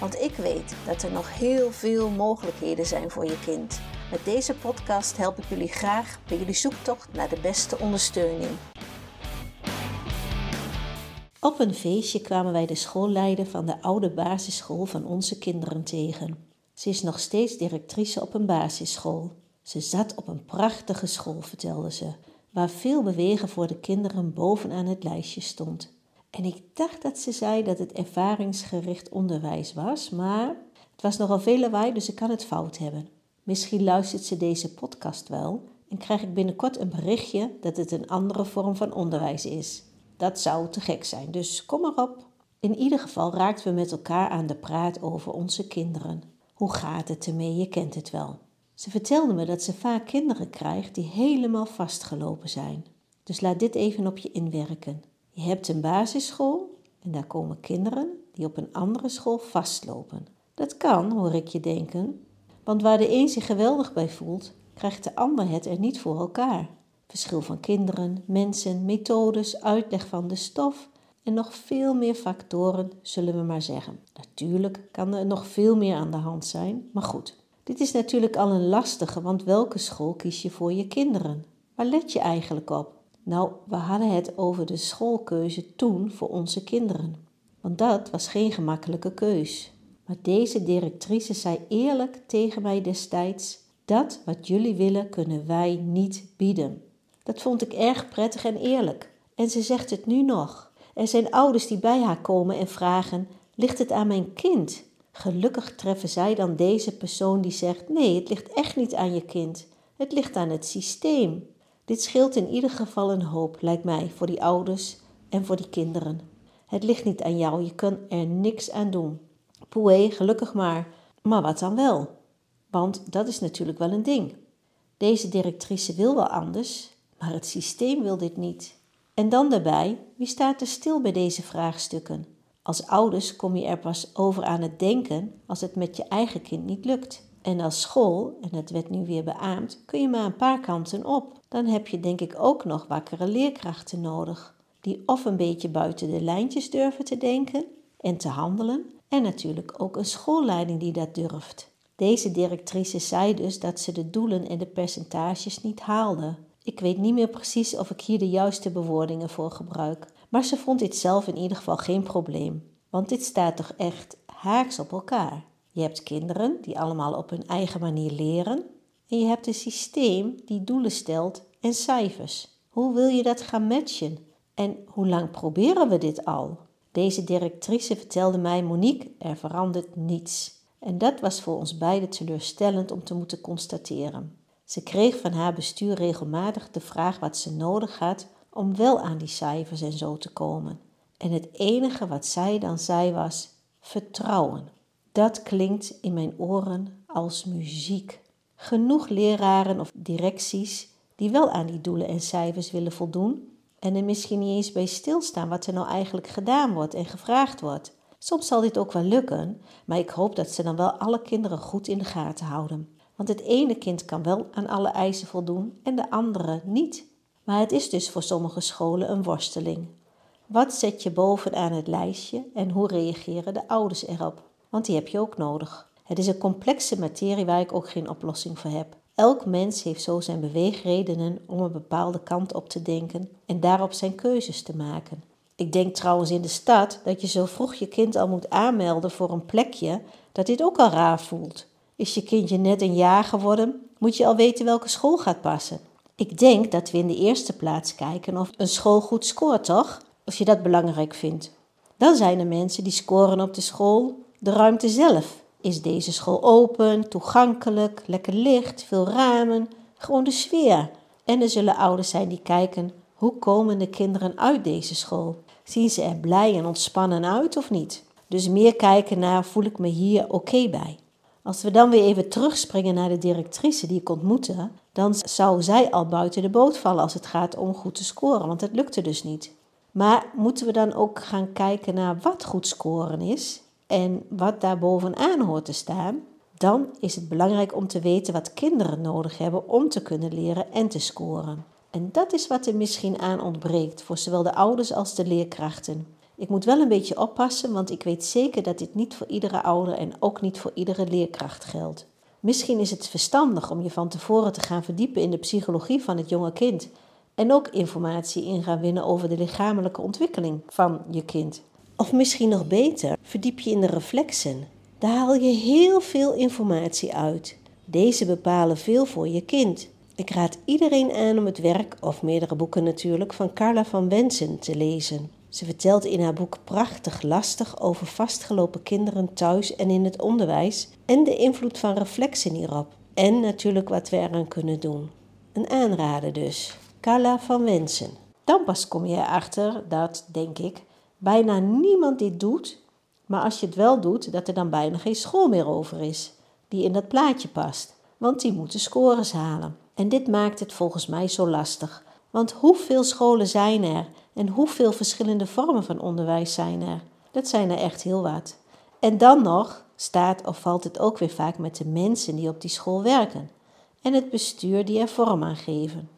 Want ik weet dat er nog heel veel mogelijkheden zijn voor je kind. Met deze podcast help ik jullie graag bij jullie zoektocht naar de beste ondersteuning. Op een feestje kwamen wij de schoolleider van de oude basisschool van onze kinderen tegen. Ze is nog steeds directrice op een basisschool. Ze zat op een prachtige school, vertelde ze, waar veel bewegen voor de kinderen bovenaan het lijstje stond. En ik dacht dat ze zei dat het ervaringsgericht onderwijs was, maar het was nogal veel lawaai, dus ik kan het fout hebben. Misschien luistert ze deze podcast wel en krijg ik binnenkort een berichtje dat het een andere vorm van onderwijs is. Dat zou te gek zijn, dus kom maar op. In ieder geval raakten we met elkaar aan de praat over onze kinderen. Hoe gaat het ermee? Je kent het wel. Ze vertelde me dat ze vaak kinderen krijgt die helemaal vastgelopen zijn. Dus laat dit even op je inwerken. Je hebt een basisschool en daar komen kinderen die op een andere school vastlopen. Dat kan, hoor ik je denken, want waar de een zich geweldig bij voelt, krijgt de ander het er niet voor elkaar. Verschil van kinderen, mensen, methodes, uitleg van de stof en nog veel meer factoren, zullen we maar zeggen. Natuurlijk kan er nog veel meer aan de hand zijn, maar goed. Dit is natuurlijk al een lastige, want welke school kies je voor je kinderen? Waar let je eigenlijk op? Nou, we hadden het over de schoolkeuze toen voor onze kinderen. Want dat was geen gemakkelijke keus. Maar deze directrice zei eerlijk tegen mij destijds: Dat wat jullie willen, kunnen wij niet bieden. Dat vond ik erg prettig en eerlijk. En ze zegt het nu nog. Er zijn ouders die bij haar komen en vragen: Ligt het aan mijn kind? Gelukkig treffen zij dan deze persoon die zegt: Nee, het ligt echt niet aan je kind. Het ligt aan het systeem. Dit scheelt in ieder geval een hoop, lijkt mij, voor die ouders en voor die kinderen. Het ligt niet aan jou, je kan er niks aan doen. Poe, gelukkig maar. Maar wat dan wel? Want dat is natuurlijk wel een ding. Deze directrice wil wel anders, maar het systeem wil dit niet. En dan daarbij, wie staat er stil bij deze vraagstukken? Als ouders kom je er pas over aan het denken als het met je eigen kind niet lukt. En als school, en het werd nu weer beaamd, kun je maar een paar kanten op. Dan heb je denk ik ook nog wakkere leerkrachten nodig, die of een beetje buiten de lijntjes durven te denken en te handelen, en natuurlijk ook een schoolleiding die dat durft. Deze directrice zei dus dat ze de doelen en de percentages niet haalde. Ik weet niet meer precies of ik hier de juiste bewoordingen voor gebruik, maar ze vond dit zelf in ieder geval geen probleem, want dit staat toch echt haaks op elkaar. Je hebt kinderen die allemaal op hun eigen manier leren en je hebt een systeem die doelen stelt en cijfers. Hoe wil je dat gaan matchen? En hoe lang proberen we dit al? Deze directrice vertelde mij, Monique, er verandert niets. En dat was voor ons beiden teleurstellend om te moeten constateren. Ze kreeg van haar bestuur regelmatig de vraag wat ze nodig had om wel aan die cijfers en zo te komen. En het enige wat zij dan zei was vertrouwen. Dat klinkt in mijn oren als muziek. Genoeg leraren of directies die wel aan die doelen en cijfers willen voldoen en er misschien niet eens bij stilstaan wat er nou eigenlijk gedaan wordt en gevraagd wordt. Soms zal dit ook wel lukken, maar ik hoop dat ze dan wel alle kinderen goed in de gaten houden. Want het ene kind kan wel aan alle eisen voldoen en de andere niet. Maar het is dus voor sommige scholen een worsteling. Wat zet je bovenaan het lijstje en hoe reageren de ouders erop? Want die heb je ook nodig. Het is een complexe materie waar ik ook geen oplossing voor heb. Elk mens heeft zo zijn beweegredenen om een bepaalde kant op te denken en daarop zijn keuzes te maken. Ik denk trouwens in de stad dat je zo vroeg je kind al moet aanmelden voor een plekje, dat dit ook al raar voelt. Is je kindje net een jaar geworden, moet je al weten welke school gaat passen. Ik denk dat we in de eerste plaats kijken of een school goed scoort, toch? Als je dat belangrijk vindt. Dan zijn er mensen die scoren op de school, de ruimte zelf. Is deze school open, toegankelijk, lekker licht, veel ramen, gewoon de sfeer. En er zullen ouders zijn die kijken, hoe komen de kinderen uit deze school? Zien ze er blij en ontspannen uit of niet? Dus meer kijken naar voel ik me hier oké bij. Als we dan weer even terugspringen naar de directrice die ik ontmoette, dan zou zij al buiten de boot vallen als het gaat om goed te scoren, want het lukte dus niet. Maar moeten we dan ook gaan kijken naar wat goed scoren is en wat daar bovenaan hoort te staan? Dan is het belangrijk om te weten wat kinderen nodig hebben om te kunnen leren en te scoren. En dat is wat er misschien aan ontbreekt voor zowel de ouders als de leerkrachten. Ik moet wel een beetje oppassen, want ik weet zeker dat dit niet voor iedere ouder en ook niet voor iedere leerkracht geldt. Misschien is het verstandig om je van tevoren te gaan verdiepen in de psychologie van het jonge kind en ook informatie in gaan winnen over de lichamelijke ontwikkeling van je kind. Of misschien nog beter, verdiep je in de reflexen. Daar haal je heel veel informatie uit. Deze bepalen veel voor je kind. Ik raad iedereen aan om het werk, of meerdere boeken natuurlijk, van Carla van Wensen te lezen. Ze vertelt in haar boek prachtig lastig over vastgelopen kinderen thuis en in het onderwijs en de invloed van reflexen hierop. En natuurlijk wat we eraan kunnen doen. Een aanrader dus. Carla van Wensen. Dan pas kom je erachter dat, denk ik, bijna niemand dit doet, maar als je het wel doet, dat er dan bijna geen school meer over is die in dat plaatje past, want die moeten scores halen. En dit maakt het volgens mij zo lastig. Want hoeveel scholen zijn er en hoeveel verschillende vormen van onderwijs zijn er? Dat zijn er echt heel wat. En dan nog staat of valt het ook weer vaak met de mensen die op die school werken en het bestuur die er vorm aan geven.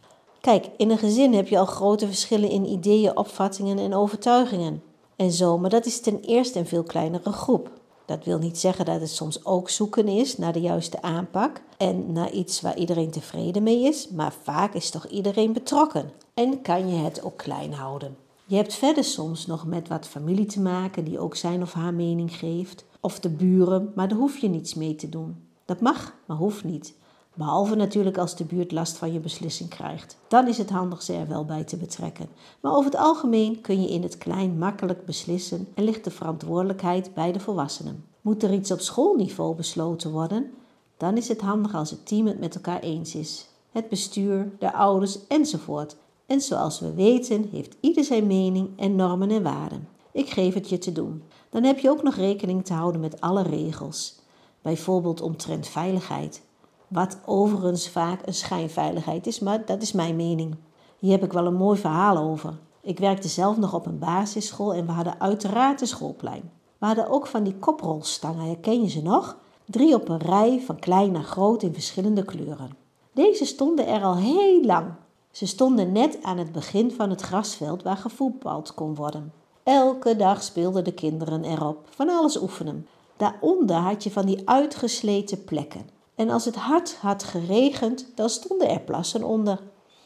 Kijk, in een gezin heb je al grote verschillen in ideeën, opvattingen en overtuigingen. En zo, maar dat is ten eerste een veel kleinere groep. Dat wil niet zeggen dat het soms ook zoeken is naar de juiste aanpak en naar iets waar iedereen tevreden mee is, maar vaak is toch iedereen betrokken en kan je het ook klein houden. Je hebt verder soms nog met wat familie te maken die ook zijn of haar mening geeft, of de buren, maar daar hoef je niets mee te doen. Dat mag, maar hoeft niet. Behalve natuurlijk als de buurt last van je beslissing krijgt. Dan is het handig ze er wel bij te betrekken. Maar over het algemeen kun je in het klein makkelijk beslissen en ligt de verantwoordelijkheid bij de volwassenen. Moet er iets op schoolniveau besloten worden? Dan is het handig als het team het met elkaar eens is. Het bestuur, de ouders enzovoort. En zoals we weten heeft ieder zijn mening en normen en waarden. Ik geef het je te doen. Dan heb je ook nog rekening te houden met alle regels. Bijvoorbeeld omtrent veiligheid. Wat overigens vaak een schijnveiligheid is, maar dat is mijn mening. Hier heb ik wel een mooi verhaal over. Ik werkte zelf nog op een basisschool en we hadden uiteraard een schoolplein. We hadden ook van die koprolstangen, herken je ze nog? Drie op een rij, van klein naar groot in verschillende kleuren. Deze stonden er al heel lang. Ze stonden net aan het begin van het grasveld waar gevoetbald kon worden. Elke dag speelden de kinderen erop, van alles oefenen. Daaronder had je van die uitgesleten plekken. En als het hard had geregend, dan stonden er plassen onder.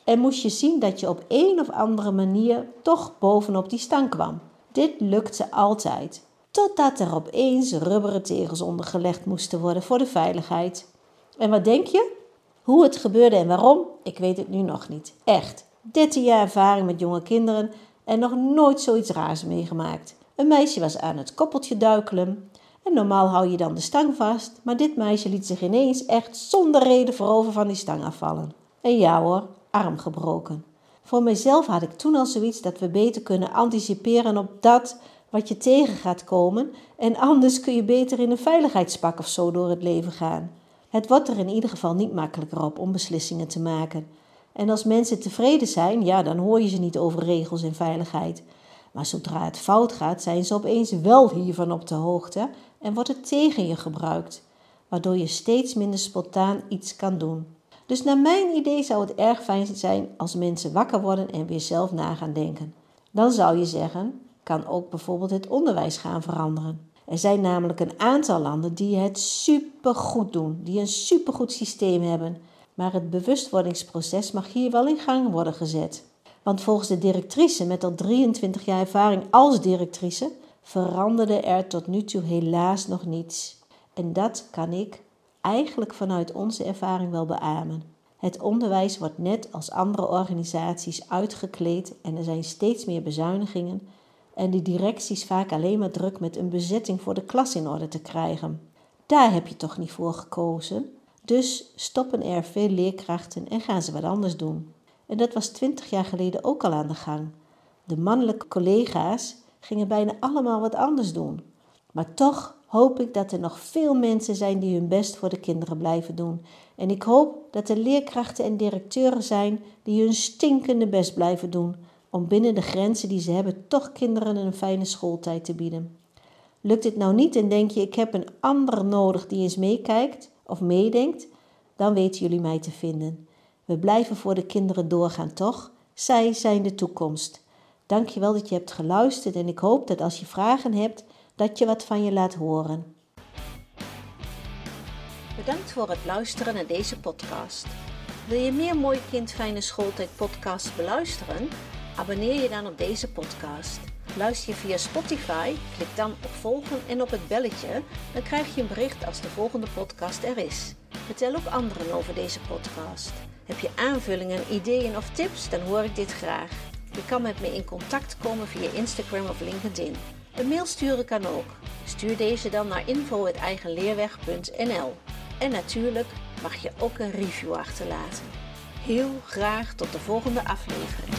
En moest je zien dat je op een of andere manier toch bovenop die stang kwam. Dit lukte altijd, totdat er opeens rubberen tegels ondergelegd moesten worden voor de veiligheid. En wat denk je? Hoe het gebeurde en waarom, ik weet het nu nog niet. Echt, 13 jaar ervaring met jonge kinderen en nog nooit zoiets raars meegemaakt. Een meisje was aan het koppeltje duikelen en normaal hou je dan de stang vast, maar dit meisje liet zich ineens echt zonder reden voorover van die stang afvallen. En ja hoor, arm gebroken. Voor mijzelf had ik toen al zoiets dat we beter kunnen anticiperen op dat wat je tegen gaat komen en anders kun je beter in een veiligheidspak of zo door het leven gaan. Het wordt er in ieder geval niet makkelijker op om beslissingen te maken. En als mensen tevreden zijn, ja, dan hoor je ze niet over regels en veiligheid. Maar zodra het fout gaat, zijn ze opeens wel hiervan op de hoogte en wordt het tegen je gebruikt, waardoor je steeds minder spontaan iets kan doen. Dus naar mijn idee zou het erg fijn zijn als mensen wakker worden en weer zelf na gaan denken. Dan zou je zeggen, kan ook bijvoorbeeld het onderwijs gaan veranderen. Er zijn namelijk een aantal landen die het supergoed doen, die een supergoed systeem hebben. Maar het bewustwordingsproces mag hier wel in gang worden gezet. Want volgens de directrice met al 23 jaar ervaring als directrice veranderde er tot nu toe helaas nog niets. En dat kan ik eigenlijk vanuit onze ervaring wel beamen. Het onderwijs wordt net als andere organisaties uitgekleed en er zijn steeds meer bezuinigingen en de directies vaak alleen maar druk met een bezetting voor de klas in orde te krijgen. Daar heb je toch niet voor gekozen? Dus stoppen er veel leerkrachten en gaan ze wat anders doen. En dat was twintig jaar geleden ook al aan de gang. De mannelijke collega's gingen bijna allemaal wat anders doen. Maar toch hoop ik dat er nog veel mensen zijn die hun best voor de kinderen blijven doen. En ik hoop dat er leerkrachten en directeuren zijn die hun stinkende best blijven doen om binnen de grenzen die ze hebben toch kinderen een fijne schooltijd te bieden. Lukt het nou niet en denk je ik heb een ander nodig die eens meekijkt of meedenkt, dan weten jullie mij te vinden. We blijven voor de kinderen doorgaan, toch? Zij zijn de toekomst. Dankjewel dat je hebt geluisterd en ik hoop dat als je vragen hebt, dat je wat van je laat horen. Bedankt voor het luisteren naar deze podcast. Wil je meer Mooi Kind Fijne Schooltijd podcasts beluisteren? Abonneer je dan op deze podcast. Luister je via Spotify, klik dan op volgen en op het belletje, dan krijg je een bericht als de volgende podcast er is. Vertel ook anderen over deze podcast. Heb je aanvullingen, ideeën of tips, dan hoor ik dit graag. Je kan met me in contact komen via Instagram of LinkedIn. Een mail sturen kan ook. Stuur deze dan naar info.eigenleerweg.nl En natuurlijk mag je ook een review achterlaten. Heel graag tot de volgende aflevering.